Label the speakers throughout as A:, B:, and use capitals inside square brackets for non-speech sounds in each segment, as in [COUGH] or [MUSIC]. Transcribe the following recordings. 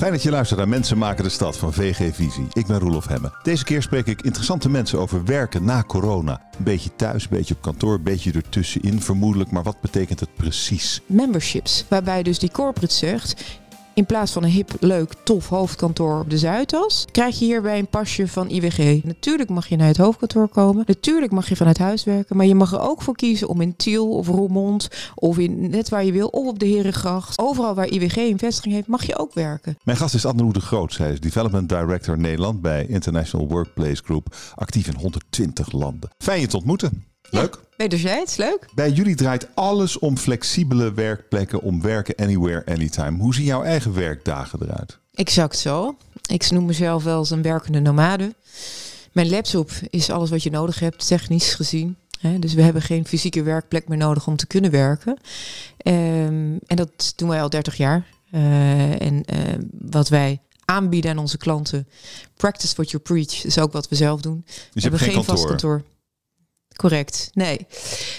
A: Fijn dat je luistert naar Mensen maken de stad van VG Visie. Ik ben Roelof Hemme. Deze keer spreek ik interessante mensen over werken na corona. Een beetje thuis, een beetje op kantoor, een beetje ertussenin vermoedelijk. Maar wat betekent het precies?
B: Memberships, waarbij dus die corporate zegt... In plaats van een hip, leuk, tof hoofdkantoor op de Zuidas, krijg je hierbij een pasje van IWG. Natuurlijk mag je naar het hoofdkantoor komen. Natuurlijk mag je vanuit huis werken. Maar je mag er ook voor kiezen om in Tiel of Roermond of in net waar je wil, of op de Herengracht. Overal waar IWG een vestiging heeft, mag je ook werken.
A: Mijn gast is Anne de Groot. Zij is Development Director Nederland bij International Workplace Group. Actief in 120 landen. Fijn je te ontmoeten. Leuk.
B: Ja, wederzijds, leuk.
A: Bij jullie draait alles om flexibele werkplekken, om werken anywhere, anytime. Hoe zien jouw eigen werkdagen eruit?
B: Exact zo. Ik noem mezelf wel eens een werkende nomade. Mijn laptop is alles wat je nodig hebt, technisch gezien. dus we hebben geen fysieke werkplek meer nodig om te kunnen werken. Ehm, en dat doen wij al 30 jaar. Uh, en uh, wat wij aanbieden aan onze klanten, practice what you preach, is ook wat we zelf doen.
A: Dus je hebt geen kantoor. vast kantoor.
B: Correct. Nee.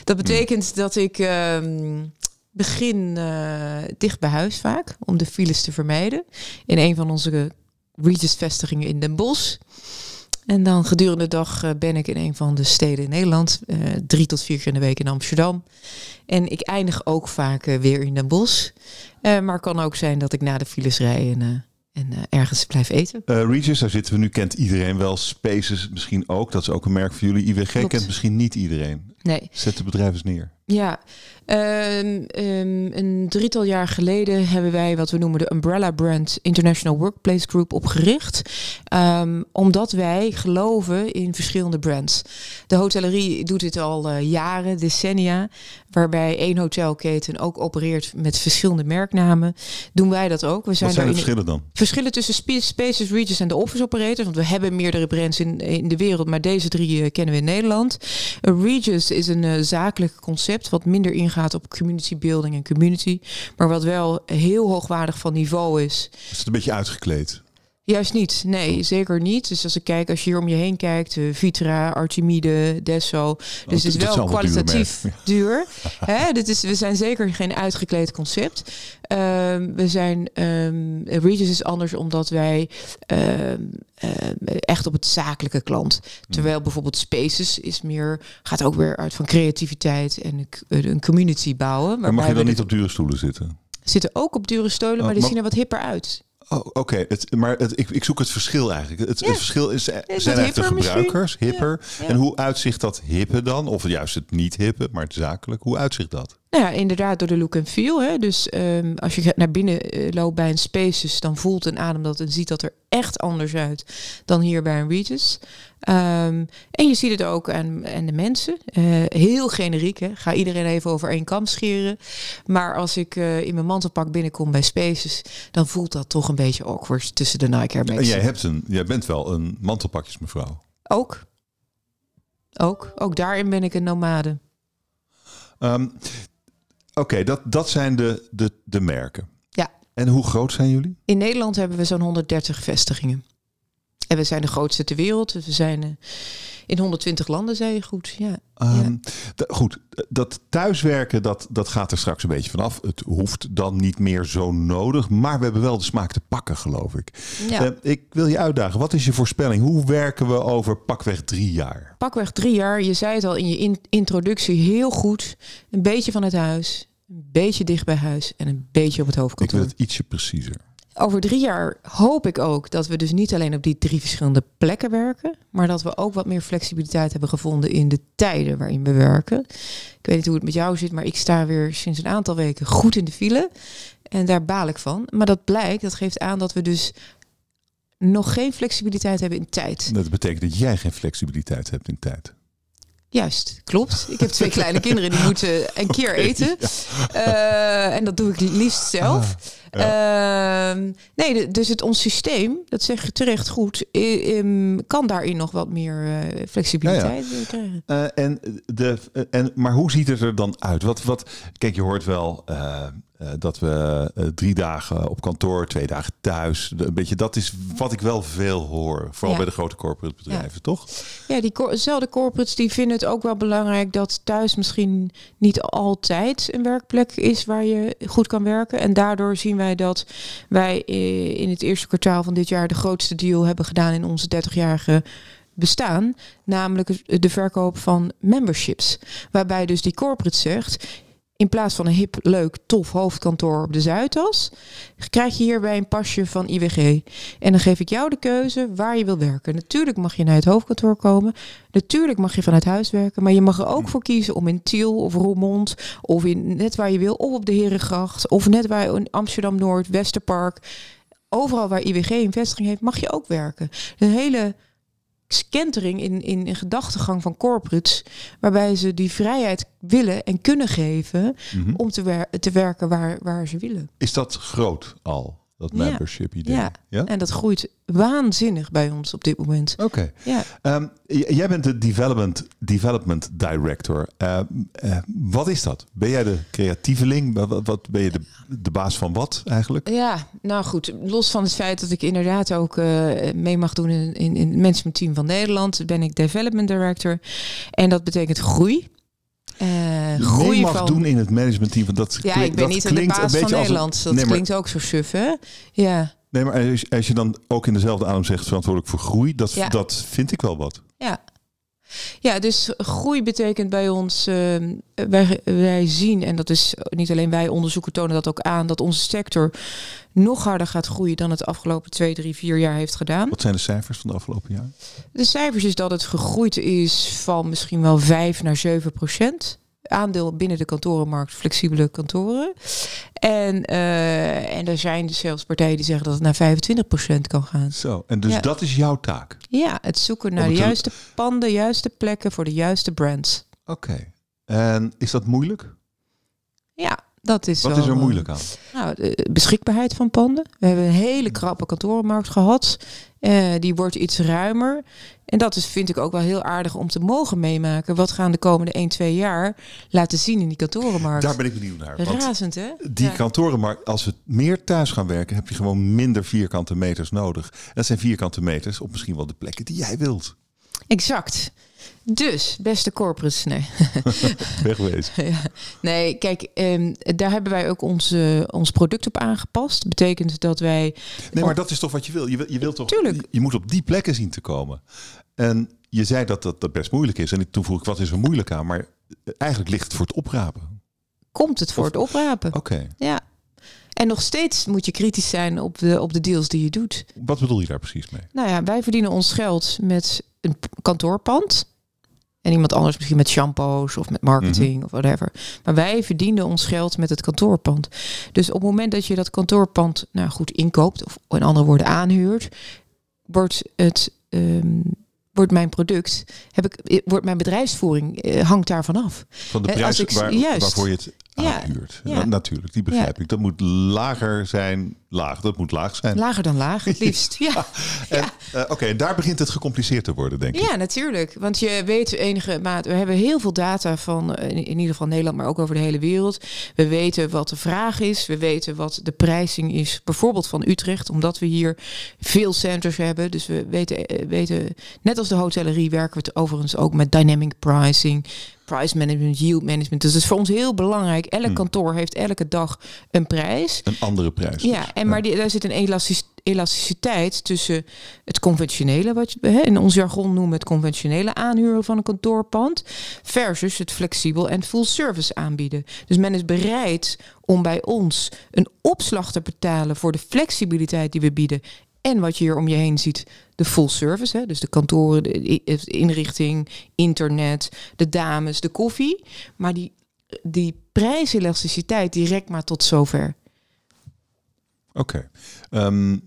B: Dat betekent dat ik ehm, begin uh, dicht bij huis vaak, om de files te vermijden. In een van onze Regis-vestigingen in Den Bosch. En dan gedurende de dag uh, ben ik in een van de steden in Nederland. Uh, drie tot vier keer in de week in Amsterdam. En ik eindig ook vaak weer in Den Bosch. maar het kan ook zijn dat ik na de files rij en en uh, ergens blijf eten.
A: Uh, Regis, daar zitten we nu, kent iedereen wel. Spaces misschien ook. Dat is ook een merk voor jullie. IWG kent misschien niet iedereen.
B: Nee.
A: Zet de bedrijf eens neer.
B: Ja, um, um, een drietal jaar geleden hebben wij wat we noemen de Umbrella Brand International Workplace Group opgericht. Um, omdat wij geloven in verschillende brands. De hotellerie doet dit al uh, jaren, decennia. Waarbij één hotelketen ook opereert met verschillende merknamen. Doen wij dat ook.
A: We zijn wat zijn de verschillen dan?
B: Verschillen tussen Spaces, Regis en de Office Operators. Want we hebben meerdere brands in, in de wereld, maar deze drie uh, kennen we in Nederland. Uh, Regis is een zakelijk concept wat minder ingaat op community building en community. Maar wat wel heel hoogwaardig van niveau is.
A: Is het een beetje uitgekleed?
B: Juist niet. Nee, zeker niet. Dus als ik kijk, als je hier om je heen kijkt, uh, Vitra, Archimide, Desso. Oh, dus het is wel kwalitatief duur. [LAUGHS] Hè? Dit is, we zijn zeker geen uitgekleed concept. Um, we zijn, um, Regis is anders omdat wij um, echt op het zakelijke klant. Terwijl mm. bijvoorbeeld Spaces is meer, gaat ook weer uit van creativiteit en een community bouwen.
A: Maar mag je dan niet op dure stoelen zitten?
B: Zitten ook op dure stoelen, maar oh, die zien er wat hipper uit.
A: Oh, Oké, okay. maar het, ik, ik zoek het verschil eigenlijk. Het, het verschil is, is zijn echt de gebruikers, hipper. En hoe uitzicht dat hippe dan? Of juist het niet hippe, maar het zakelijk. Hoe uitzicht dat?
B: Nou ja, inderdaad door de look en feel. Hè. Dus um, als je naar binnen uh, loopt bij een Spaces, dan voelt een adem dat en ziet dat er echt anders uit dan hier bij een Regis. Um, en je ziet het ook aan, aan de mensen. Uh, heel generiek, hè. ga iedereen even over één kam scheren. Maar als ik uh, in mijn mantelpak binnenkom bij Spaces, dan voelt dat toch een beetje awkward tussen de Nike Air.
A: En jij, hebt een, jij bent wel een mantelpakjesmevrouw.
B: Ook. Ook. Ook daarin ben ik een nomade.
A: Um, Oké, dat, dat zijn de, de, de merken.
B: Ja.
A: En hoe groot zijn jullie?
B: In Nederland hebben we zo'n 130 vestigingen. En we zijn de grootste ter wereld. We zijn uh, in 120 landen, zei je goed. Ja.
A: Um, ja. Goed, dat thuiswerken, dat, dat gaat er straks een beetje vanaf. Het hoeft dan niet meer zo nodig. Maar we hebben wel de smaak te pakken, geloof ik. Ja. Uh, ik wil je uitdagen. Wat is je voorspelling? Hoe werken we over pakweg drie jaar?
B: Pakweg drie jaar. Je zei het al in je in introductie heel goed. Een beetje van het huis. Een beetje dicht bij huis. En een beetje op het hoofdkantoor.
A: Ik wil het ietsje preciezer
B: over drie jaar hoop ik ook dat we dus niet alleen op die drie verschillende plekken werken, maar dat we ook wat meer flexibiliteit hebben gevonden in de tijden waarin we werken. Ik weet niet hoe het met jou zit, maar ik sta weer sinds een aantal weken goed in de file. En daar baal ik van. Maar dat blijkt, dat geeft aan dat we dus nog geen flexibiliteit hebben in tijd.
A: Dat betekent dat jij geen flexibiliteit hebt in tijd.
B: Juist, klopt. Ik heb twee [LAUGHS] kleine kinderen die moeten een keer eten. Uh, en dat doe ik liefst zelf. Ah. Ehm, nee, dus het ons systeem, dat zeg je terecht goed, kan daarin nog wat meer uh, flexibiliteit ja, ja. krijgen.
A: Uh, en de, en, maar hoe ziet het er dan uit? Wat, wat, kijk, je hoort wel dat we drie dagen op kantoor, twee dagen thuis. Een beetje, dat is wat ik wel veel hoor. Vooral bij de grote corporate bedrijven, toch?
B: Ja, diezelfde corporates die vinden het ook wel belangrijk dat thuis misschien niet altijd een werkplek is waar je goed kan werken. En daardoor zien we wij dat wij in het eerste kwartaal van dit jaar de grootste deal hebben gedaan in onze 30-jarige bestaan, namelijk de verkoop van memberships. Waarbij dus die corporate zegt, in plaats van een hip, leuk, tof hoofdkantoor op de Zuidas, krijg je hierbij een pasje van IWG. En dan geef ik jou de keuze waar je wil werken. Natuurlijk mag je naar het hoofdkantoor komen. Natuurlijk mag je vanuit huis werken. Maar je mag er ook voor kiezen om in Tiel of Roermond of in net waar je wil, of op de Herengracht, of net waar in Amsterdam Noord, Westerpark. Overal waar IWG een vestiging heeft, mag je ook werken. Een hele scantering in, in, in gedachtegang van corporates, waarbij ze die vrijheid willen en kunnen geven mhm. om te, wer te werken waar, waar ze willen.
A: Is dat groot al? Dat membership idee.
B: Ja. ja, en dat groeit waanzinnig bij ons op dit moment.
A: Oké. Ja. Ehm, jij bent de development, development director. Uh, uh, wat is dat? Ben jij de creatieveling? Wat, wat ben je de, de baas van wat eigenlijk?
B: Ja, nou goed. Los van het feit dat ik inderdaad ook uh, mee mag doen in, in, in het managementteam van Nederland, ben ik development director. En dat betekent groei.
A: Uh, groei mag van... doen in het managementteam. Van dat
B: ja, ik ben niet de baas van Nederland. Dat klinkt ook zo suf, hè? Ja.
A: Nee, maar als, als, je dan ook in dezelfde adem zegt verantwoordelijk voor groei, dat, dat vind ik wel wat.
B: Ja, ja, dus groei betekent bij ons, uh, wij, wij zien, en dat is niet alleen wij onderzoeken tonen dat ook aan, dat onze sector nog harder gaat groeien dan het afgelopen twee, drie, vier jaar heeft gedaan.
A: Wat zijn de cijfers van de afgelopen jaar?
B: De cijfers is dat het gegroeid is van misschien wel 5 naar 7 procent aandeel binnen de kantorenmarkt, flexibele kantoren. En, uh, en er zijn zelfs partijen die zeggen dat het naar 25% kan gaan.
A: Zo, en dus dat is jouw taak?
B: Ja, het zoeken naar de juiste panden, juiste plekken voor de juiste brands.
A: Oké, en is dat moeilijk?
B: Ja, dat is
A: Wat is er moeilijk aan?
B: Nou, de beschikbaarheid van panden. We hebben een hele krappe kantorenmarkt gehad. Uh, die wordt iets ruimer. En dat is, vind ik ook wel heel aardig om te mogen meemaken. Wat gaan de komende 1, 2 jaar laten zien in die kantorenmarkt?
A: Daar ben ik benieuwd naar.
B: Razend, hè?
A: Die ja. kantorenmarkt, als we meer thuis gaan werken, heb je gewoon minder vierkante meters nodig. Dat zijn vierkante meters op misschien wel de plekken die jij wilt.
B: Exact. Dus, beste corporates, nee. [LAUGHS]
A: Wegwezen.
B: ja. Nee, kijk, um, daar hebben wij ook onze, ons product op aangepast. Dat betekent dat wij...
A: Nee, maar dat is toch wat je wil? Je, wil, je wilt toch...
B: Tuurlijk.
A: Je moet op die plekken zien te komen. En je zei dat dat, dat best moeilijk is. En toen vroeg ik, wat is er moeilijk aan? Maar eigenlijk ligt het voor het oprapen.
B: Komt het voor het oprapen.
A: Oké.
B: Ja. En nog steeds moet je kritisch zijn op de, op de deals die je doet.
A: Wat bedoel je daar precies mee?
B: Nou ja, wij verdienen ons geld met een kantoorpand. En iemand anders misschien met shampoos of met marketing mhm. of whatever. Maar wij verdienen ons geld met het kantoorpand. Dus op het moment dat je dat kantoorpand nou goed inkoopt, of in andere woorden aanhuurt, wordt het um, wordt mijn product, heb ik, wordt mijn bedrijfsvoering uh, hangt daarvan af.
A: Van de prijs ik, waar, juist, waarvoor je het Ja, natuurlijk, die begrijp ik. Dat moet lager zijn laag. Dat moet laag zijn.
B: Lager dan laag, het [LAUGHS] liefst. ja.
A: Uh, Oké, en daar begint het gecompliceerd te worden, denk ik.
B: Ja, natuurlijk. Want je weet enige maat. We hebben heel veel data van in, in, ieder geval Nederland, maar ook over de hele wereld. We weten wat de vraag is. We weten wat de prijsing is, bijvoorbeeld van Utrecht, omdat we hier veel centers hebben. Dus we weten, weten net als de hotellerie werken we het overigens ook met dynamic pricing price management, yield management. Dus dat is voor ons heel belangrijk. Elk hmm. kantoor heeft elke dag een prijs.
A: Een andere prijs.
B: Ja, en maar die, daar zit een elasticiteit tussen het conventionele, wat je in ons jargon noemen het conventionele aanhuren van een kantoorpand, versus het flexibel en full service aanbieden. Dus men is bereid om bij ons een opslag te betalen voor de flexibiliteit die we bieden en wat je hier om je heen ziet, de full service. Hè? Dus de kantoren, de inrichting, internet, de dames, de koffie. Maar die, die prijselasticiteit direct maar tot zover.
A: Oké. Ehm,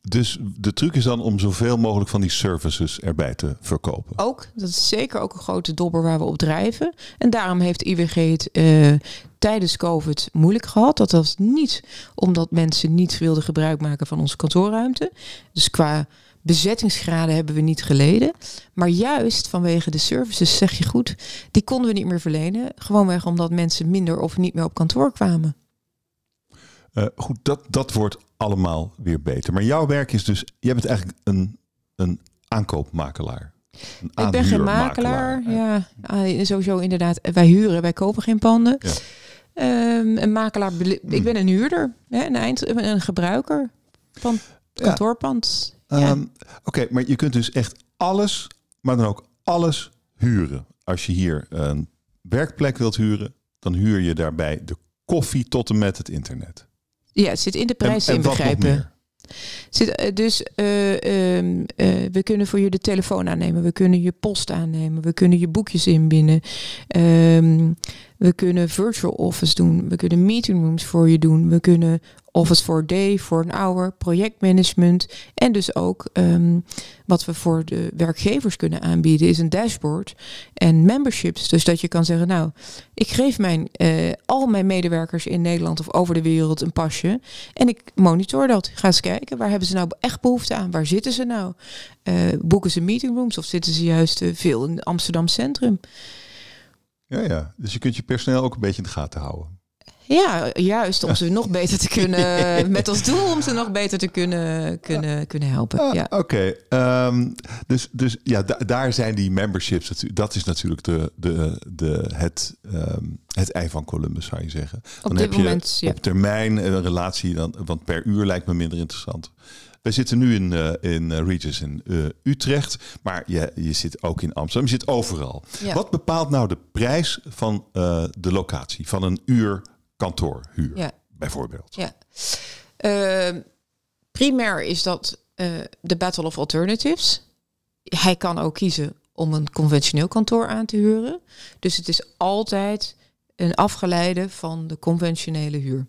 A: dus de truc is dan om zoveel mogelijk van die services erbij te verkopen.
B: Ook, dat is zeker ook een grote dobber waar we op drijven. En daarom heeft IWG het uh, tijdens COVID moeilijk gehad. Dat was niet omdat mensen niet wilden gebruik maken van onze kantoorruimte. Dus qua bezettingsgraden hebben we niet geleden. Maar juist vanwege de services, zeg je goed, die konden we niet meer verlenen. Gewoonweg omdat mensen minder of niet meer op kantoor kwamen.
A: Uh, goed, dat, dat wordt allemaal weer beter. Maar jouw werk is dus, jij bent eigenlijk een, een aankoopmakelaar.
B: Een ik ben geen makelaar. Ja, ah, sowieso inderdaad. Wij huren, wij kopen geen panden. Ja. Um, een makelaar, ik hmm. ben een huurder, hè, een, eind, een gebruiker van kantoorpand.
A: Ehm, oké, maar je kunt dus echt alles, maar dan ook alles huren. Als je hier een werkplek wilt huren, dan huur je daarbij de koffie tot en met het internet.
B: Ja, het zit in de prijs inbegrepen. Zit, eh, dus uh, uh, we kunnen voor je de telefoon aannemen, we kunnen je post aannemen, we kunnen je boekjes inbinden, we kunnen virtual office doen, we kunnen meeting rooms voor je doen, we kunnen Office for a Day, voor een hour, projectmanagement. En dus ook ehm, wat we voor de werkgevers kunnen aanbieden is een dashboard en memberships. Dus dat je kan zeggen, nou, ik geef mijn, uh, al mijn medewerkers in Nederland of over de wereld een pasje. En ik monitor dat. Ga eens kijken, waar hebben ze nou echt behoefte aan? Waar zitten ze nou? Uh, boeken ze meetingrooms of zitten ze juist veel in Amsterdam Centrum?
A: Ja, ja, dus je kunt je personeel ook een beetje in de gaten houden.
B: Ja, juist om ze nog beter te kunnen, [LAUGHS] met als doel om ze nog beter te kunnen, kunnen, kunnen helpen. Ah, ja.
A: Oké, ehm, dus, dus ja, daar zijn die memberships, dat is natuurlijk de, de, de, het, um, het ei van Columbus, zou je zeggen. Dan
B: op
A: heb
B: moment,
A: je op termijn een relatie, dan, want per uur lijkt me minder interessant. Wij zitten nu in, uh, in uh, Regis in uh, Utrecht, maar je, je zit ook in Amsterdam. Je zit overal. Wat bepaalt nou de prijs van de locatie, van een uur kantoorhuur, ja. bijvoorbeeld?
B: Ja. Uh, primair is dat de Battle of Alternatives. Hij kan ook kiezen om een conventioneel kantoor aan te huren. Dus het is altijd een afgeleide van de conventionele huur.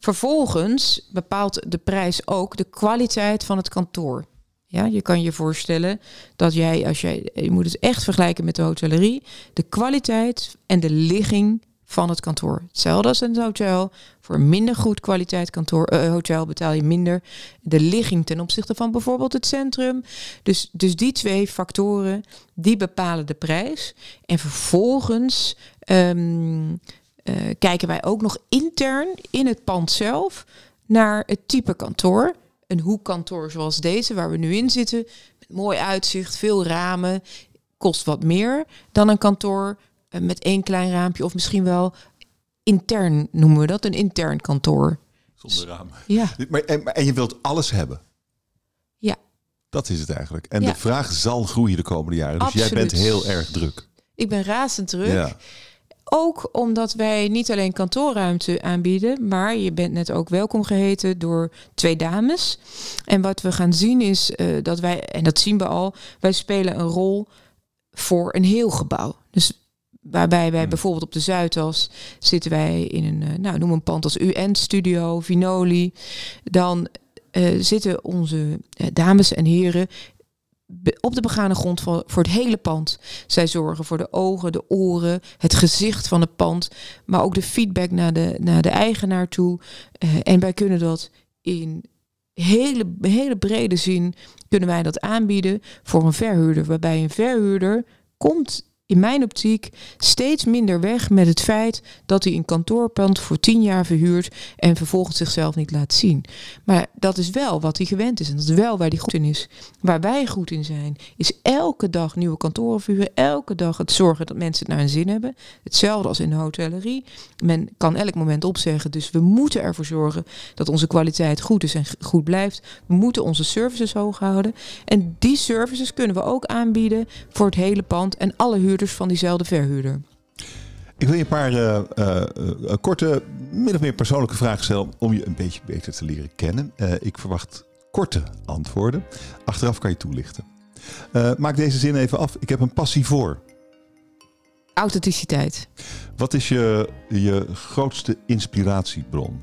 B: Vervolgens bepaalt de prijs ook de kwaliteit van het kantoor. Ja, je kan je voorstellen dat jij, als jij, je moet het echt vergelijken met de hotellerie, de kwaliteit en de ligging van het kantoor. Hetzelfde als een hotel. Voor minder goed kwaliteit kantoor, uh, hotel betaal je minder de ligging ten opzichte van bijvoorbeeld het centrum. Dus, dus die twee factoren, die bepalen de prijs. En vervolgens um, kijken wij ook nog intern in het pand zelf naar het type kantoor. Een hoekkantoor zoals deze, waar we nu in zitten, met mooi uitzicht, veel ramen, kost wat meer dan een kantoor eh, met één klein raampje of misschien wel intern noemen we dat, een intern kantoor.
A: Zonder raam.
B: Ja.
A: Maar, en, en je wilt alles hebben.
B: Ja.
A: Dat is het eigenlijk. En de vraag zal groeien de komende jaren. Dus jij bent heel erg druk.
B: Ik ben razend druk. Ja. Ook omdat wij niet alleen kantoorruimte aanbieden, maar je bent net ook welkom geheten door twee dames. En wat we gaan zien is uh, dat wij, en dat zien we al, wij spelen een rol voor een heel gebouw. Dus Waarbij wij hmm. bijvoorbeeld op de Zuidas zitten wij in een, eh, nou noem een pand als UN Studio, Vinoli. Dan uh, zitten onze dames en heren op de begane grond voor, voor het hele pand. Zij zorgen voor de ogen, de oren, het gezicht van het pand, maar ook de feedback naar de, naar de eigenaar toe. en wij kunnen dat in hele, hele brede zin kunnen wij dat aanbieden voor een verhuurder, waarbij een verhuurder komt in mijn optiek steeds minder weg met het feit dat hij een kantoorpand voor tien jaar verhuurt en vervolgens zichzelf niet laat zien. Maar dat is wel wat hij gewend is en dat is wel waar hij goed in is. Waar wij goed in zijn, is elke dag nieuwe kantoren verhuren, elke dag het zorgen dat mensen het naar hun zin hebben. Hetzelfde als in de hotellerie. Men kan elk moment opzeggen, dus we moeten ervoor zorgen dat onze kwaliteit goed is en goed blijft. We moeten onze services hoog houden. En die services kunnen we ook aanbieden voor het hele pand en alle huurders van diezelfde verhuurder.
A: Ik wil je een paar uh, uh, korte, min of meer persoonlijke vragen stellen om je een beetje beter te leren kennen. ik verwacht korte antwoorden. Achteraf kan je toelichten. maak deze zin even af. Ik heb een passie voor.
B: Authenticiteit.
A: Wat is je, je grootste inspiratiebron?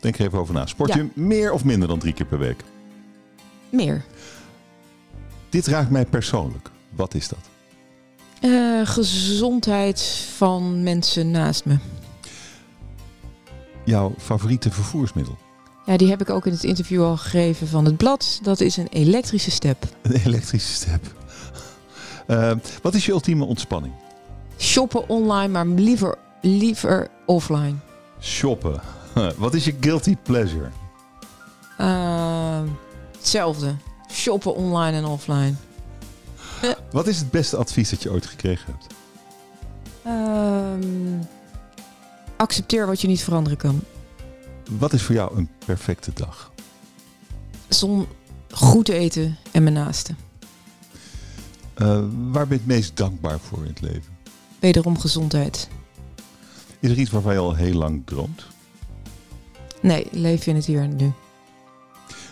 A: Denk er even over na. Sport je meer of minder dan drie keer per week?
B: Meer.
A: Dit raakt mij persoonlijk. Wat is dat?
B: Uh, gezondheid van mensen naast me.
A: Jouw favoriete vervoersmiddel?
B: Ja, die heb ik ook in het interview al gegeven van het blad. Dat is een elektrische step.
A: Een elektrische step. Uh, [LAUGHS] wat is je ultieme ontspanning?
B: Shoppen online, maar liever, liever offline.
A: Shoppen. [LAUGHS] Wat is je guilty pleasure?
B: Uh, hetzelfde. Shoppen online en offline.
A: Wat is het beste advies dat je ooit gekregen hebt?
B: Ehm, accepteer wat je niet veranderen kan.
A: Wat is voor jou een perfecte dag?
B: Zon, goed eten en mijn naaste.
A: Uh, waar ben je het meest dankbaar voor in het leven?
B: Wederom gezondheid.
A: Is er iets waarvan je al heel lang droomt?
B: Nee, leef in het hier en nu.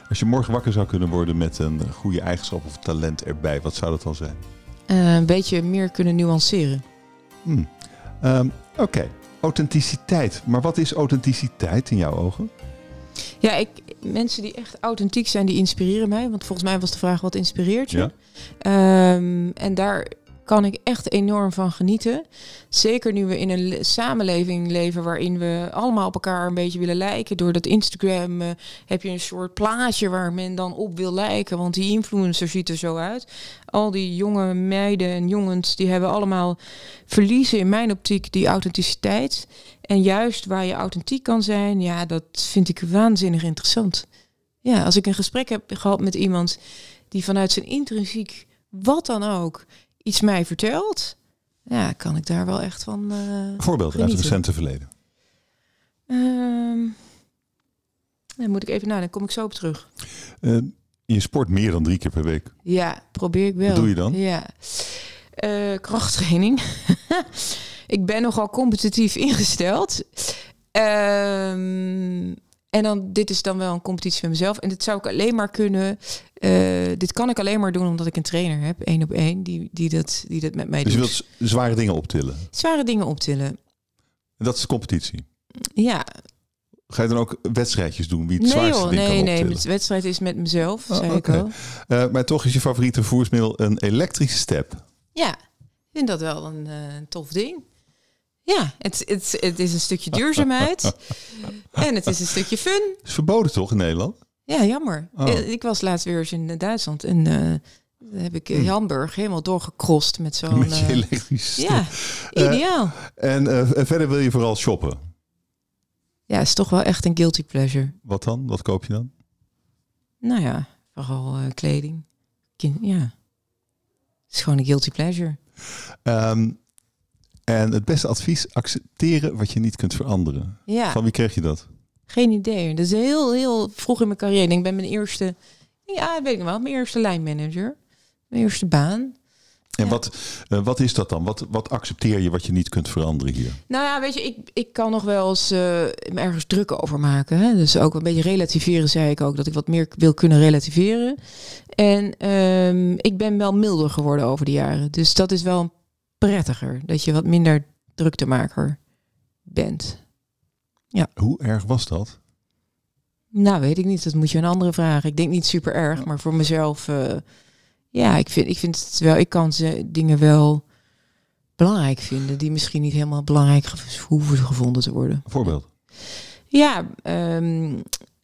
A: Als je morgen wakker zou kunnen worden met een goede eigenschap of talent erbij, wat zou dat dan zijn?
B: Uh, een beetje meer kunnen nuanceren.
A: Hmm. Um, Oké, authenticiteit. Maar wat is authenticiteit in jouw ogen?
B: Ja, ik, mensen die echt authentiek zijn, die inspireren mij. Want volgens mij was de vraag, wat inspireert je? Ja. Um, en daar kan ik echt enorm van genieten. Zeker nu we in een samenleving leven waarin we allemaal op elkaar een beetje willen lijken. Door dat Instagram uh, heb je een soort plaatje waar men dan op wil lijken. Want die influencer ziet er zo uit. Al die jonge meiden en jongens, die hebben allemaal verliezen in mijn optiek die authenticiteit. En juist waar je authentiek kan zijn, ja, dat vind ik waanzinnig interessant. Ja, als ik een gesprek heb gehad met iemand die vanuit zijn intrinsiek, wat dan ook, iets mij vertelt, ja, kan ik daar wel echt van. Uh,
A: Voorbeeld uit het recente verleden.
B: Um, dan moet ik even nadenken, kom ik zo op terug.
A: Uh, je sport meer dan drie keer per week.
B: Ja, probeer ik wel.
A: Wat doe je dan?
B: Ja. Uh, krachttraining. [LAUGHS] ik ben nogal competitief ingesteld. Um, en dan, dit is dan wel een competitie met mezelf. En dit zou ik alleen maar kunnen. Uh, dit kan ik alleen maar doen omdat ik een trainer heb, één op één, die, die, dat, die dat met mij
A: dus
B: doet.
A: Dus je wilt zware dingen optillen?
B: Zware dingen optillen.
A: En dat is de competitie?
B: Ja.
A: Ga je dan ook wedstrijdjes doen? Wie het
B: nee,
A: zwaarste
B: joh,
A: ding
B: nee,
A: kan
B: nee. De wedstrijd is met mezelf, oh, zei
A: okay.
B: ik al.
A: Uh, maar toch is je favoriete vervoersmiddel een elektrische step.
B: Ja, ik vind dat wel een uh, tof ding. Ja, het, het, het is een stukje duurzaamheid. [LAUGHS] en het is een stukje fun.
A: is verboden toch in Nederland?
B: Ja, jammer. Oh. Ik was laatst weer eens in Duitsland en uh, heb ik Hamburg helemaal doorgekrost met zo'n...
A: Met je elektrische
B: Ja, ideaal.
A: en verder wil je vooral shoppen?
B: Ja, is toch wel echt een guilty pleasure.
A: Wat dan? Wat koop je dan?
B: Nou ja, vooral kleding. Kind, ja. Het is gewoon een guilty pleasure.
A: Um, en het beste advies, accepteren wat je niet kunt veranderen.
B: Ja.
A: Van wie kreeg je dat?
B: Geen idee. Dat is heel, heel vroeg in mijn carrière. Ik ben mijn eerste, ja, weet ik wel, mijn eerste lijnmanager. Mijn eerste baan.
A: En ja. wat, uh, wat is dat dan? Wat, wat accepteer je wat je niet kunt veranderen hier?
B: Nou ja, weet je, ik, ik kan nog wel eens uh, ergens druk over maken. Hè? Dus ook een beetje relativeren, zei ik ook, dat ik wat meer wil kunnen relativeren. En um, ik ben wel milder geworden over de jaren. Dus dat is wel een prettiger. Dat je wat minder druktemaker bent. Ja.
A: Hoe erg was dat?
B: Nou, weet ik niet. Dat moet je een andere vragen. Ik denk niet super erg, maar voor mezelf, uh, ja, ik vind, ik vind het wel. Ik kan ze dingen wel belangrijk vinden die misschien niet helemaal belangrijk hoeven gevonden te worden.
A: Voorbeeld.
B: Ja, um,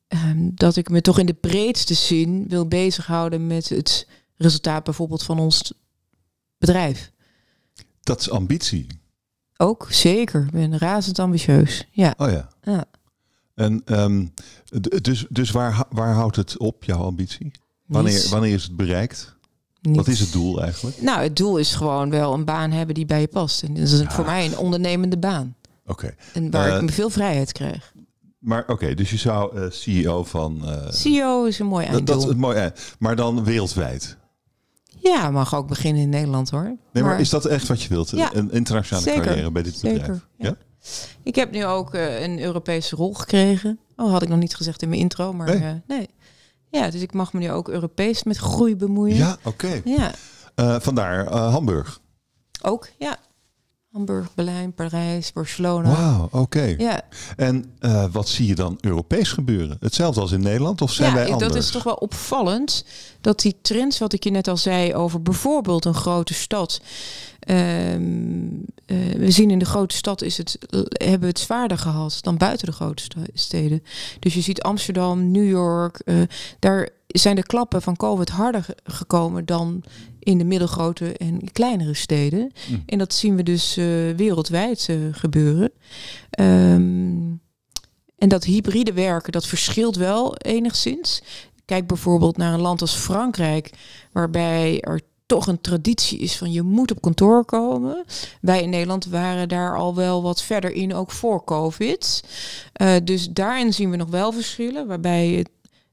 B: um, dat ik me toch in de breedste zin wil bezighouden met het resultaat bijvoorbeeld van ons bedrijf.
A: Dat is ambitie.
B: Ook, zeker. Ik ben razend ambitieus. Ja.
A: Oh ja.
B: ja.
A: En um, dus, dus waar, waar houdt het op, jouw ambitie? Wanneer, wanneer is het bereikt? Wat is het doel eigenlijk?
B: Nou, het doel is gewoon wel een baan hebben die bij je past. En dat is ja. voor mij een ondernemende baan.
A: Oké. Okay.
B: En waar
A: uh,
B: ik veel vrijheid krijg.
A: Maar oké, okay, dus je zou uh, CEO van... Uh,
B: CEO is een mooi einddoel.
A: Dat, dat is het mooi, maar dan wereldwijd.
B: Ja, mag ook beginnen in Nederland hoor.
A: Nee, maar, maar is dat echt wat je wilt?
B: Ja,
A: een internationale
B: zeker,
A: carrière bij dit
B: zeker,
A: bedrijf?
B: Ja.
A: ja?
B: Ik heb nu ook uh, een Europese rol gekregen. Oh, had ik nog niet gezegd in mijn intro, maar nee. Uh, nee. Ja, dus ik mag me nu ook Europees met groei bemoeien.
A: Ja, oké. Okay.
B: Ja.
A: Uh, vandaar Hamburg.
B: Ook, ja. Hamburg, Berlijn, Parijs, Barcelona.
A: Wauw, oké. Okay.
B: Ja.
A: En uh, wat zie je dan Europees gebeuren? Hetzelfde als in Nederland of zijn
B: ja,
A: wij anders?
B: dat is toch wel opvallend dat die trends, wat ik je net al zei over bijvoorbeeld een grote stad. Um, uh, we zien in de grote stad is het, hebben we het zwaarder gehad dan buiten de grote steden. Dus je ziet Amsterdam, New York, uh, daar zijn de klappen van COVID harder gekomen dan in de middelgrote en kleinere steden. Mm. En dat zien we dus uh, wereldwijd uh, gebeuren. Um, en dat hybride werken, dat verschilt wel enigszins. Kijk bijvoorbeeld naar een land als Frankrijk, waarbij er toch een traditie is van je moet op kantoor komen. Wij in Nederland waren daar al wel wat verder in, ook voor COVID. Uh, dus daarin zien we nog wel verschillen, waarbij het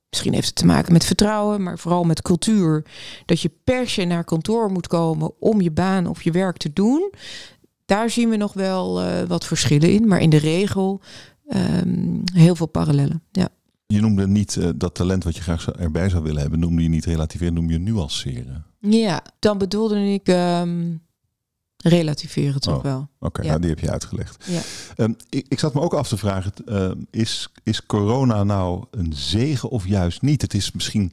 B: Misschien heeft het te maken met vertrouwen, maar vooral met cultuur. Dat je per se naar kantoor moet komen om je baan of je werk te doen. Daar zien we nog wel uh, wat verschillen in. Maar in de regel um, heel veel parallellen. Ja.
A: Je noemde niet uh, dat talent wat je graag erbij zou willen hebben, noemde je niet relativeren, noem je nuanceren.
B: Ja, dan bedoelde ik um, relativeren toch
A: oh,
B: wel.
A: Oké, okay, ja. nou, die heb je uitgelegd. Ja. Um, ik, ik zat me ook af te vragen, is, is corona nou een zegen of juist niet? Het is misschien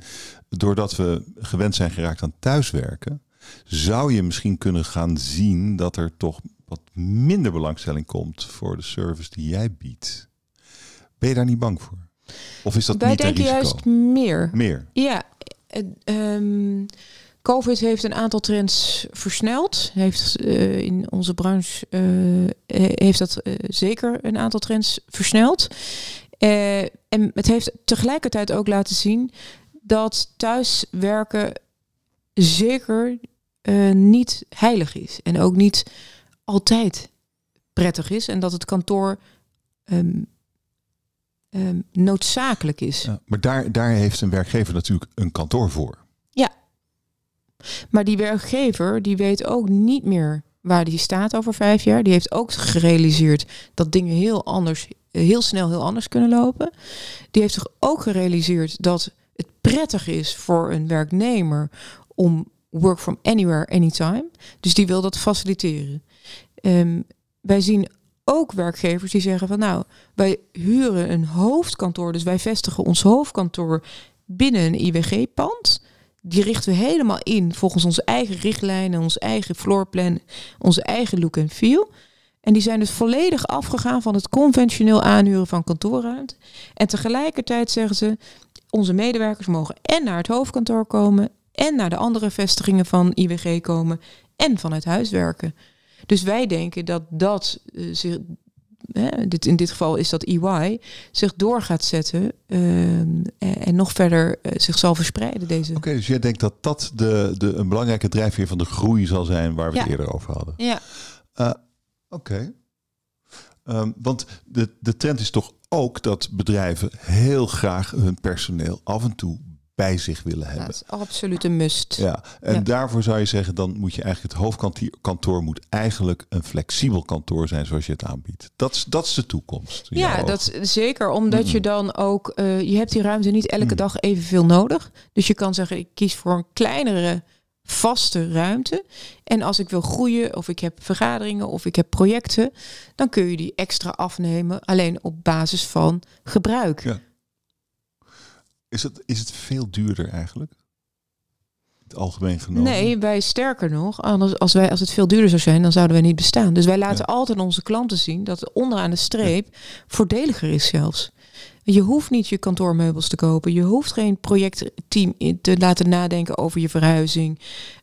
A: doordat we gewend zijn geraakt aan thuiswerken, zou je misschien kunnen gaan zien dat er toch wat minder belangstelling komt voor de service die jij biedt. Ben je daar niet bang voor? Of is dat
B: Wij
A: niet een
B: denken juist meer.
A: Meer?
B: Ja. Um, COVID heeft een aantal trends versneld. Heeft uh, in onze branche uh, heeft dat zeker een aantal trends versneld. en het heeft tegelijkertijd ook laten zien dat thuiswerken zeker niet heilig is. En ook niet altijd prettig is. En dat het kantoor um, um, noodzakelijk is.
A: Ja, maar daar, daar heeft een werkgever natuurlijk een kantoor voor.
B: Maar die werkgever die weet ook niet meer waar die staat over vijf jaar. Die heeft ook gerealiseerd dat dingen heel anders, heel snel heel anders kunnen lopen. Die heeft zich ook gerealiseerd dat het prettig is voor een werknemer om work from anywhere, anytime. Dus die wil dat faciliteren. Um, wij zien ook werkgevers die zeggen van nou, wij huren een hoofdkantoor, dus wij vestigen ons hoofdkantoor binnen een IWG-pand. Die richten we helemaal in volgens onze eigen richtlijnen, ons eigen floorplan, onze eigen look en feel. En die zijn dus volledig afgegaan van het conventioneel aanhuren van kantoorruimte. En tegelijkertijd zeggen ze, onze medewerkers mogen en naar het hoofdkantoor komen en naar de andere vestigingen van IWG komen en vanuit huis werken. Dus wij denken dat dat uh, zich, hè, dit, in dit geval is dat EY, zich door gaat zetten uh, en nog verder uh, zich zal verspreiden. Deze.
A: Oké, okay, dus jij denkt dat dat de, de, een belangrijke drijfveer van de groei zal zijn waar we ja. het eerder over hadden.
B: Ja.
A: Oké. Okay. Um, want de, de trend is toch ook dat bedrijven heel graag hun personeel af en toe bij zich willen hebben.
B: Dat is absoluut een must.
A: Ja, en ja. daarvoor zou je zeggen, dan moet je eigenlijk het hoofdkantoor moet eigenlijk een flexibel kantoor zijn zoals je het aanbiedt. Dat is, dat is de toekomst.
B: Ja, dat is zeker, omdat mm -mm. je dan ook, uh, je hebt die ruimte niet elke mm. dag evenveel nodig. Dus je kan zeggen, ik kies voor een kleinere vaste ruimte. En als ik wil groeien, of ik heb vergaderingen, of ik heb projecten, dan kun je die extra afnemen, alleen op basis van gebruik.
A: Ja. Is het, is het veel duurder eigenlijk? Het algemeen genomen?
B: Nee, wij sterker nog. Anders, als, wij, als het veel duurder zou zijn, dan zouden wij niet bestaan. Dus wij laten ja. altijd onze klanten zien dat het onderaan de streep voordeliger is zelfs. Je hoeft niet je kantoormeubels te kopen. Je hoeft geen projectteam te laten nadenken over je verhuizing.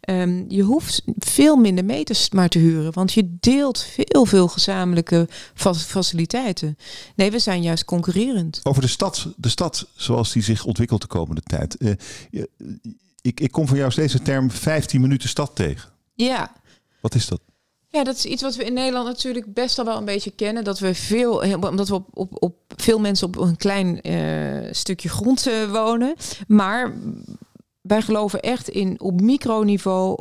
B: Um, je hoeft veel minder meters maar te huren. Want je deelt veel, veel gezamenlijke faciliteiten. Nee, we zijn juist concurrerend.
A: Over de stad, de stad zoals die zich ontwikkelt de komende tijd. Uh, je, ik, ik kom van jou steeds de term 15 minuten stad tegen.
B: Ja.
A: Wat is dat?
B: Ja, dat is iets wat we in Nederland natuurlijk best al wel een beetje kennen. Dat we veel, omdat we op, op, op veel mensen op een klein uh, stukje grond uh, wonen. Maar wij geloven echt in op microniveau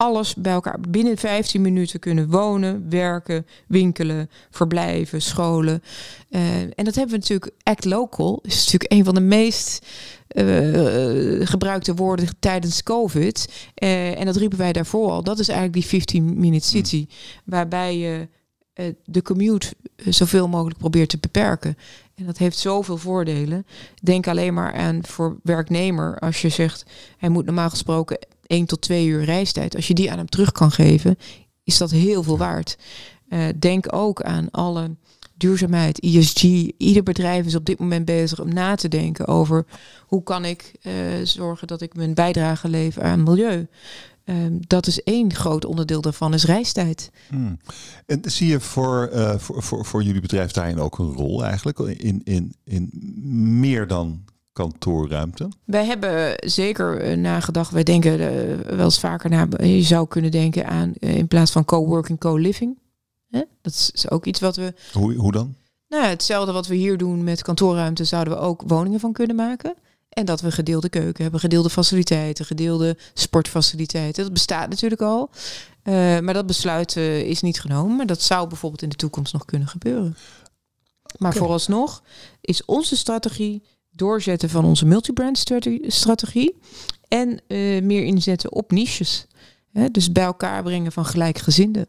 B: alles bij elkaar binnen 15 minuten kunnen wonen, werken, winkelen, verblijven, scholen. Uh, en dat hebben we natuurlijk Act Local. is natuurlijk een van de meest uh, gebruikte woorden tijdens COVID. Uh, en dat riepen wij daarvoor al. Dat is eigenlijk die 15 minute city. Waarbij je de commute zoveel mogelijk probeert te beperken. En dat heeft zoveel voordelen. Denk alleen maar aan voor werknemer. Als je zegt, hij moet normaal gesproken 1 tot 2 uur reistijd. Als je die aan hem terug kan geven, is dat heel veel waard. Uh, denk ook aan alle duurzaamheid, ESG. Ieder bedrijf is op dit moment bezig om na te denken over hoe kan ik uh, zorgen dat ik mijn bijdrage lever aan milieu. Um, dat is één groot onderdeel daarvan, is reistijd.
A: Hmm. En zie je voor, uh, voor, voor, voor jullie bedrijf daarin ook een rol eigenlijk? In, in, in meer dan kantoorruimte?
B: Wij hebben zeker nagedacht. Wij denken wel eens vaker na. Je zou kunnen denken aan in plaats van coworking, co-living. Dat is ook iets wat we.
A: Hoe, hoe dan?
B: Nou, hetzelfde wat we hier doen met kantoorruimte, zouden we ook woningen van kunnen maken. En dat we gedeelde keuken hebben, gedeelde faciliteiten, gedeelde sportfaciliteiten. Dat bestaat natuurlijk al. Uh, maar dat besluit uh, is niet genomen. Maar dat zou bijvoorbeeld in de toekomst nog kunnen gebeuren. Maar okay. vooralsnog is onze strategie doorzetten van onze multibrand strategie. En uh, meer inzetten op niches. Hè? Dus bij elkaar brengen van gelijkgezinden.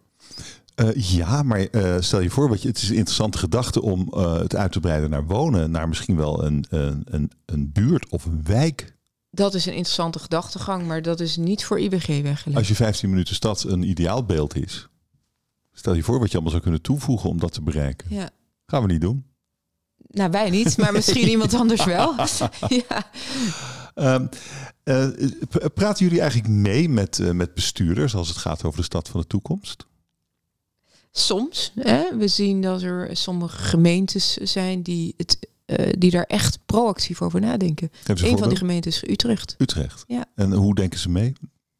A: Uh, ja, maar uh, stel je voor, wat je, het is een interessante gedachte om het uit te breiden naar wonen, naar misschien wel een, een, een, een buurt of een wijk.
B: Dat is een interessante gedachtegang, maar dat is niet voor IWG weggelegd.
A: Als je 15 minuten stad een ideaalbeeld is, stel je voor wat je allemaal zou kunnen toevoegen om dat te bereiken.
B: Ja.
A: Gaan we niet doen.
B: Nou, wij niet, maar misschien [LAUGHS] iemand anders wel. [LAUGHS] ja.
A: Um, praten jullie eigenlijk mee met, met bestuurders als het gaat over de stad van de toekomst?
B: Soms. Hè, we zien dat er sommige gemeentes zijn die, het, uh, die daar echt proactief over nadenken. Een van die gemeentes is Utrecht.
A: Utrecht.
B: Ja.
A: En hoe denken ze mee?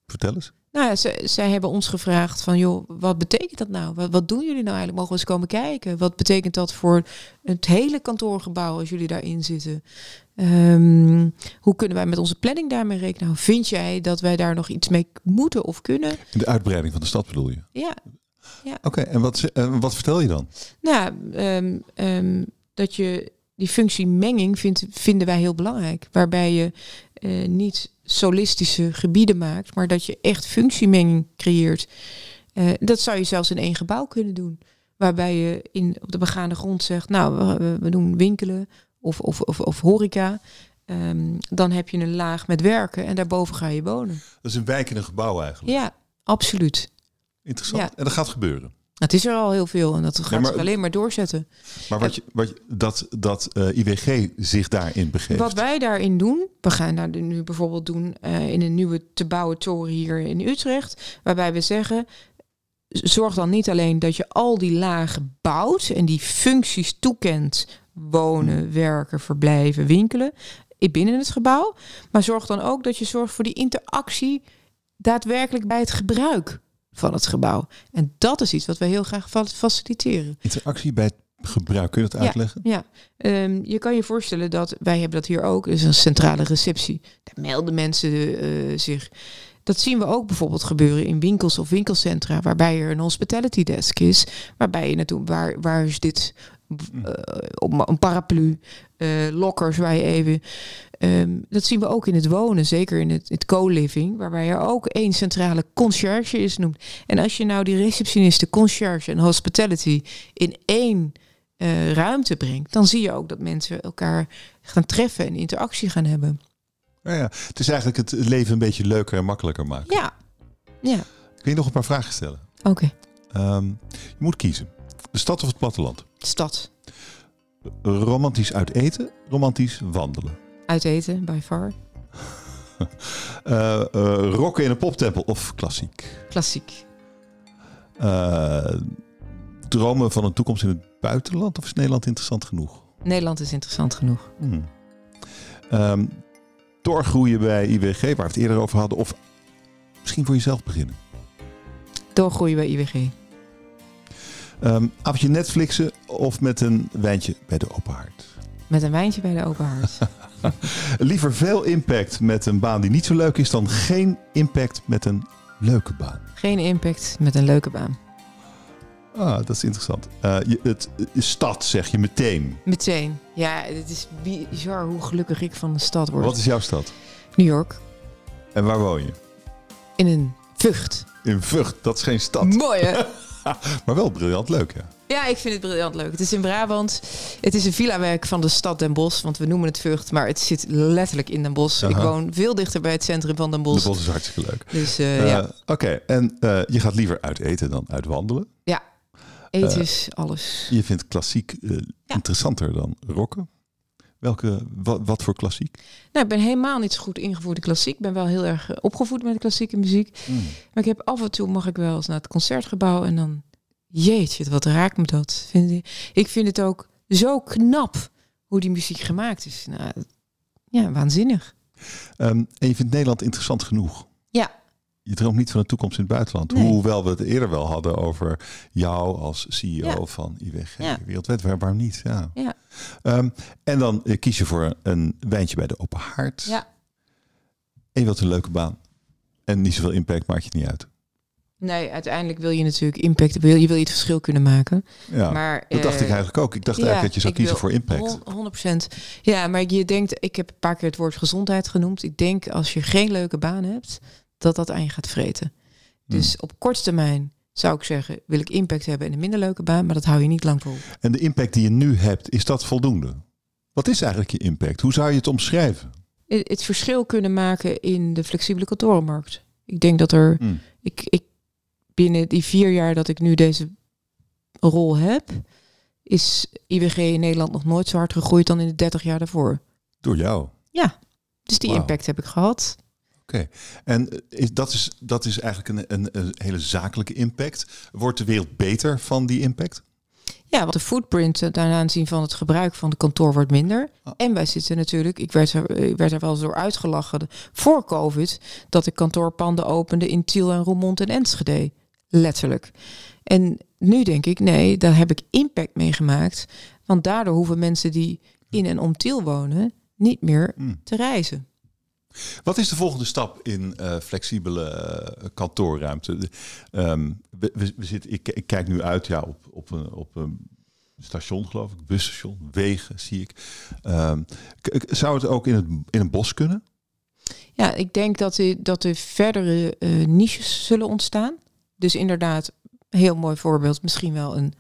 A: Vertel eens.
B: Nou ja, ze, zij hebben ons gevraagd van, joh, wat betekent dat nou? Wat, wat doen jullie nou eigenlijk? Mogen we eens komen kijken? Wat betekent dat voor het hele kantoorgebouw als jullie daarin zitten? Um, hoe kunnen wij met onze planning daarmee rekenen? Vind jij dat wij daar nog iets mee moeten of kunnen?
A: De uitbreiding van de stad bedoel je?
B: Ja, ja.
A: Oké, en wat, uh, wat vertel je dan?
B: Nou, um, um, dat je die functie menging vindt, vinden wij heel belangrijk. Waarbij je uh, niet solistische gebieden maakt, maar dat je echt functiemenging creëert. Uh, dat zou je zelfs in één gebouw kunnen doen. Waarbij je in, op de begaande grond zegt, nou, we, we doen winkelen of, of, of, of horeca. Um, dan heb je een laag met werken en daarboven ga je wonen.
A: Dat is een wijk in een gebouw eigenlijk?
B: Ja, absoluut.
A: Interessant. Ja. En dat gaat gebeuren.
B: Het is er al heel veel en dat gaat nee, maar, alleen maar doorzetten.
A: Maar wat je, wat je, dat, dat uh, IWG zich daarin begeeft.
B: Wat wij daarin doen, we gaan daar nu bijvoorbeeld doen uh, in een nieuwe te bouwen toren hier in Utrecht, waarbij we zeggen, zorg dan niet alleen dat je al die lagen bouwt en die functies toekent, wonen, werken, verblijven, winkelen, binnen het gebouw, maar zorg dan ook dat je zorgt voor die interactie daadwerkelijk bij het gebruik van het gebouw. En dat is iets wat wij heel graag faciliteren.
A: Interactie bij het gebruik, kun je dat uitleggen?
B: Ja, ja. Um, je kan je voorstellen dat wij hebben dat hier ook, is een centrale receptie. Daar melden mensen uh, zich. Dat zien we ook bijvoorbeeld gebeuren in winkels of winkelcentra, waarbij er een hospitality desk is, waarbij je naartoe, waar, waar is dit uh, een paraplu, uh, lokkers waar je even. Um, dat zien we ook in het wonen, zeker in het, het co-living, waarbij er ook één centrale concierge is noemt. En als je nou die receptionisten, concierge en hospitality in één uh, ruimte brengt, dan zie je ook dat mensen elkaar gaan treffen en interactie gaan hebben.
A: Ja, ja. Het is eigenlijk het leven een beetje leuker en makkelijker maken.
B: Ja. ja.
A: Kun je nog een paar vragen stellen?
B: Oké. Okay.
A: Um, je moet kiezen. De stad of het platteland?
B: Stad.
A: Romantisch uit eten, romantisch wandelen?
B: Uit eten, by far. [LAUGHS]
A: uh, uh, rocken in een poptempel of klassiek?
B: Klassiek.
A: Uh, dromen van een toekomst in het buitenland of is Nederland interessant genoeg?
B: Nederland is interessant genoeg.
A: Hmm. Um, doorgroeien bij IWG, waar we het eerder over hadden, of misschien voor jezelf beginnen?
B: Doorgroeien bij IWG.
A: Um, avondje Netflixen of met een wijntje bij de open haard?
B: Met een wijntje bij de open haard. [LAUGHS]
A: Liever veel impact met een baan die niet zo leuk is dan geen impact met een leuke baan.
B: Geen impact met een leuke baan.
A: Ah, dat is interessant. Uh, je, het, stad zeg je meteen.
B: Meteen. Ja, het is bizar hoe gelukkig ik van de stad word.
A: Wat is jouw stad?
B: New York.
A: En waar woon je?
B: In een Vught.
A: In Vught, dat is geen stad.
B: Mooi hè? [LAUGHS]
A: maar wel briljant leuk, ja.
B: Ja, ik vind het briljant leuk. Het is in Brabant. Het is een villa-werk van de stad Den Bosch. Want we noemen het Vught, maar het zit letterlijk in Den Bosch. Aha. Ik woon veel dichter bij het centrum van Den Bosch.
A: Den Bosch is hartstikke leuk.
B: Dus uh, uh, ja.
A: Oké, okay. en uh, je gaat liever uit eten dan uit wandelen?
B: Ja, eten is alles.
A: Je vindt klassiek ja. interessanter dan rocken? Welke, wat, wat, voor klassiek?
B: Nou, ik ben helemaal niet zo goed ingevoerd in klassiek. Ik ben wel heel erg opgevoed met klassieke muziek. Mm. Maar ik heb af en toe mag ik wel eens naar het concertgebouw en dan jeetje, wat raakt me dat. Vind ik, ik vind het ook zo knap hoe die muziek gemaakt is. Nou, Ja, waanzinnig.
A: Um, en je vindt Nederland interessant genoeg?
B: Ja.
A: Je droomt niet van de toekomst in het buitenland. Hoewel we het eerder wel hadden over jou als CEO van IWG ja. Wereldwijd. Waarom niet? Ja.
B: ja.
A: Um, en dan uh, kies je voor een wijntje bij de Open Haard.
B: Ja.
A: En je wilt een leuke baan. En niet zoveel impact maakt je het niet uit.
B: Nee, uiteindelijk wil je natuurlijk impact. Wil, je wil je het verschil kunnen maken.
A: Ja,
B: maar,
A: dat dacht ik eh, eigenlijk ook. Ik dacht eigenlijk dat je zou kiezen voor impact.
B: 100%. Ja, maar je denkt, ik heb een paar keer het woord gezondheid genoemd. Ik denk als je geen leuke baan hebt, dat dat aan je gaat vreten. Hmm. Dus op korte termijn zou ik zeggen, wil ik impact hebben in een minder leuke baan, maar dat hou je niet lang vol.
A: En de impact die je nu hebt, is dat voldoende? Wat is eigenlijk je impact? Hoe zou je het omschrijven?
B: Het verschil kunnen maken in de flexibele kantorenmarkt. Ik denk dat er. Hmm. Ik, ik binnen die vier jaar dat ik nu deze rol heb, is IWG in Nederland nog nooit zo hard gegroeid dan in de 30 jaar daarvoor.
A: Door jou?
B: Ja, dus die impact heb ik gehad.
A: Oké, en is, dat, is, dat is eigenlijk een, een, een, hele zakelijke impact. Wordt de wereld beter van die impact?
B: Ja, want de footprint ten aanzien van het gebruik van de kantoor wordt minder. Ah. En wij zitten natuurlijk, ik werd, er, ik werd er wel eens door uitgelachen voor COVID, dat ik kantoorpanden opende in Tiel en Roermond en Enschede. Letterlijk. En nu denk ik, nee, daar heb ik impact meegemaakt. Want daardoor hoeven mensen die in en om Tiel wonen niet meer hmm. te reizen.
A: Wat is de volgende stap in uh, flexibele uh, kantoorruimte? Um, we, we, zitten, ik, ik, kijk nu uit ja, op, op, een, op een station, geloof ik, busstation, wegen zie ik. Um, zou het ook in, het, in een bos kunnen?
B: Ja, ik denk dat, er, dat er verdere uh, niches zullen ontstaan. Dus inderdaad, heel mooi voorbeeld, misschien wel een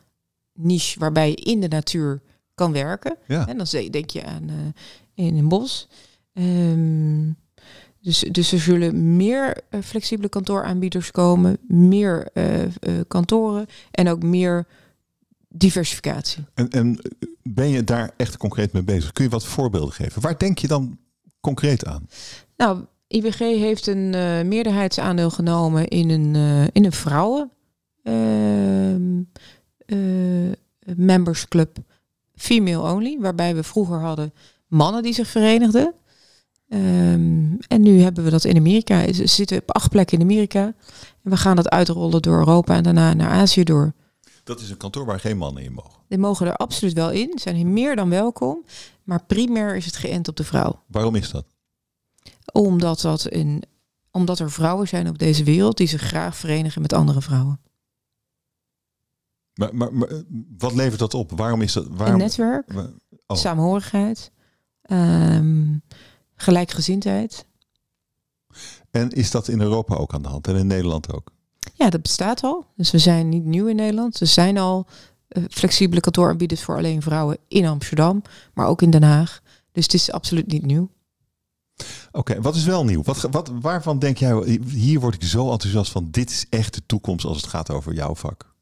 B: niche waarbij je in de natuur kan werken.
A: Ja.
B: En dan denk je aan in een bos. Um, dus, dus er zullen meer uh, flexibele kantooraanbieders komen, meer uh, kantoren en ook meer diversificatie.
A: En, en ben je daar echt concreet mee bezig? Kun je wat voorbeelden geven? Waar denk je dan concreet aan?
B: Nou, IWG heeft een meerderheidsaandeel genomen in een, in een vrouwen uh, membersclub Female Only, waarbij we vroeger hadden mannen die zich verenigden. Um, en nu hebben we dat in Amerika. We zitten op acht plekken in Amerika. En we gaan dat uitrollen door Europa en daarna naar Azië door.
A: Dat is een kantoor waar geen mannen in mogen.
B: Die mogen er absoluut wel in. Zijn hier meer dan welkom. Maar primair is het geënt op de vrouw.
A: Waarom is dat?
B: Omdat, dat in, omdat er vrouwen zijn op deze wereld die zich graag verenigen met andere vrouwen.
A: Maar, maar, maar wat levert dat op? Waarom is dat? Waarom,
B: een netwerk, oh. saamhorigheid, um, gelijkgezindheid.
A: En is dat in Europa ook aan de hand en in Nederland ook?
B: Ja, dat bestaat al. Dus we zijn niet nieuw in Nederland. Er zijn al uh, flexibele kantooraanbieders voor alleen vrouwen in Amsterdam, maar ook in Den Haag. Dus het is absoluut niet nieuw.
A: Oké, wat is wel nieuw? Wat, wat, waarvan denk jij, hier word ik zo enthousiast van, dit is echt de toekomst als het gaat over jouw vak?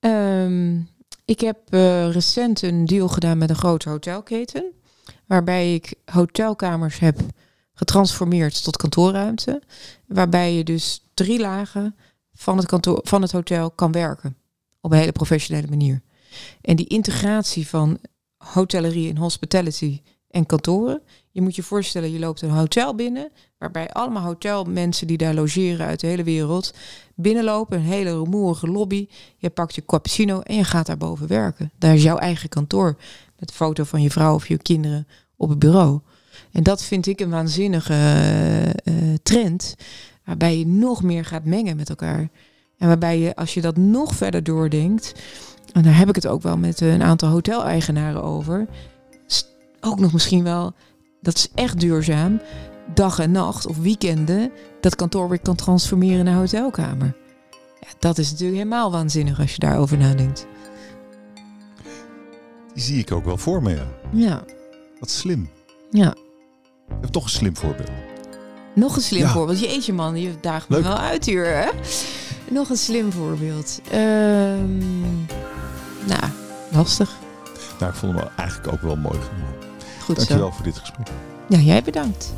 B: Um, ik heb uh, recent een deal gedaan met een grote hotelketen, waarbij ik hotelkamers heb getransformeerd tot kantoorruimte, waarbij je dus drie lagen van het, kantoor, van het hotel kan werken op een hele professionele manier. En die integratie van hotellerie en hospitality en kantoren. Je moet je voorstellen, je loopt een hotel binnen, waarbij allemaal hotelmensen die daar logeren uit de hele wereld binnenlopen, een hele rumoerige lobby. Je pakt je cappuccino en je gaat daar boven werken. Daar is jouw eigen kantoor een foto van je vrouw of je kinderen op het bureau. En dat vind ik een waanzinnige uh, trend, waarbij je nog meer gaat mengen met elkaar. En waarbij je, als je dat nog verder doordenkt, en daar heb ik het ook wel met een aantal hoteleigenaren over, ook nog misschien wel, dat is echt duurzaam, dag en nacht of weekenden dat kantoor weer kan transformeren naar hotelkamer. Ja, dat is natuurlijk helemaal waanzinnig als je daarover nadenkt.
A: Die zie ik ook wel voor me. Ja.
B: ja.
A: Wat slim.
B: Ja.
A: Je hebt toch een slim voorbeeld.
B: Nog een slim ja. voorbeeld. Jeetje man, je daagt me wel uit hier. Hè? Nog een slim voorbeeld. Um, nou, lastig.
A: Nou, ik vond hem eigenlijk ook wel mooi. Goed Dankjewel zo. voor dit gesprek.
B: Ja, jij bedankt.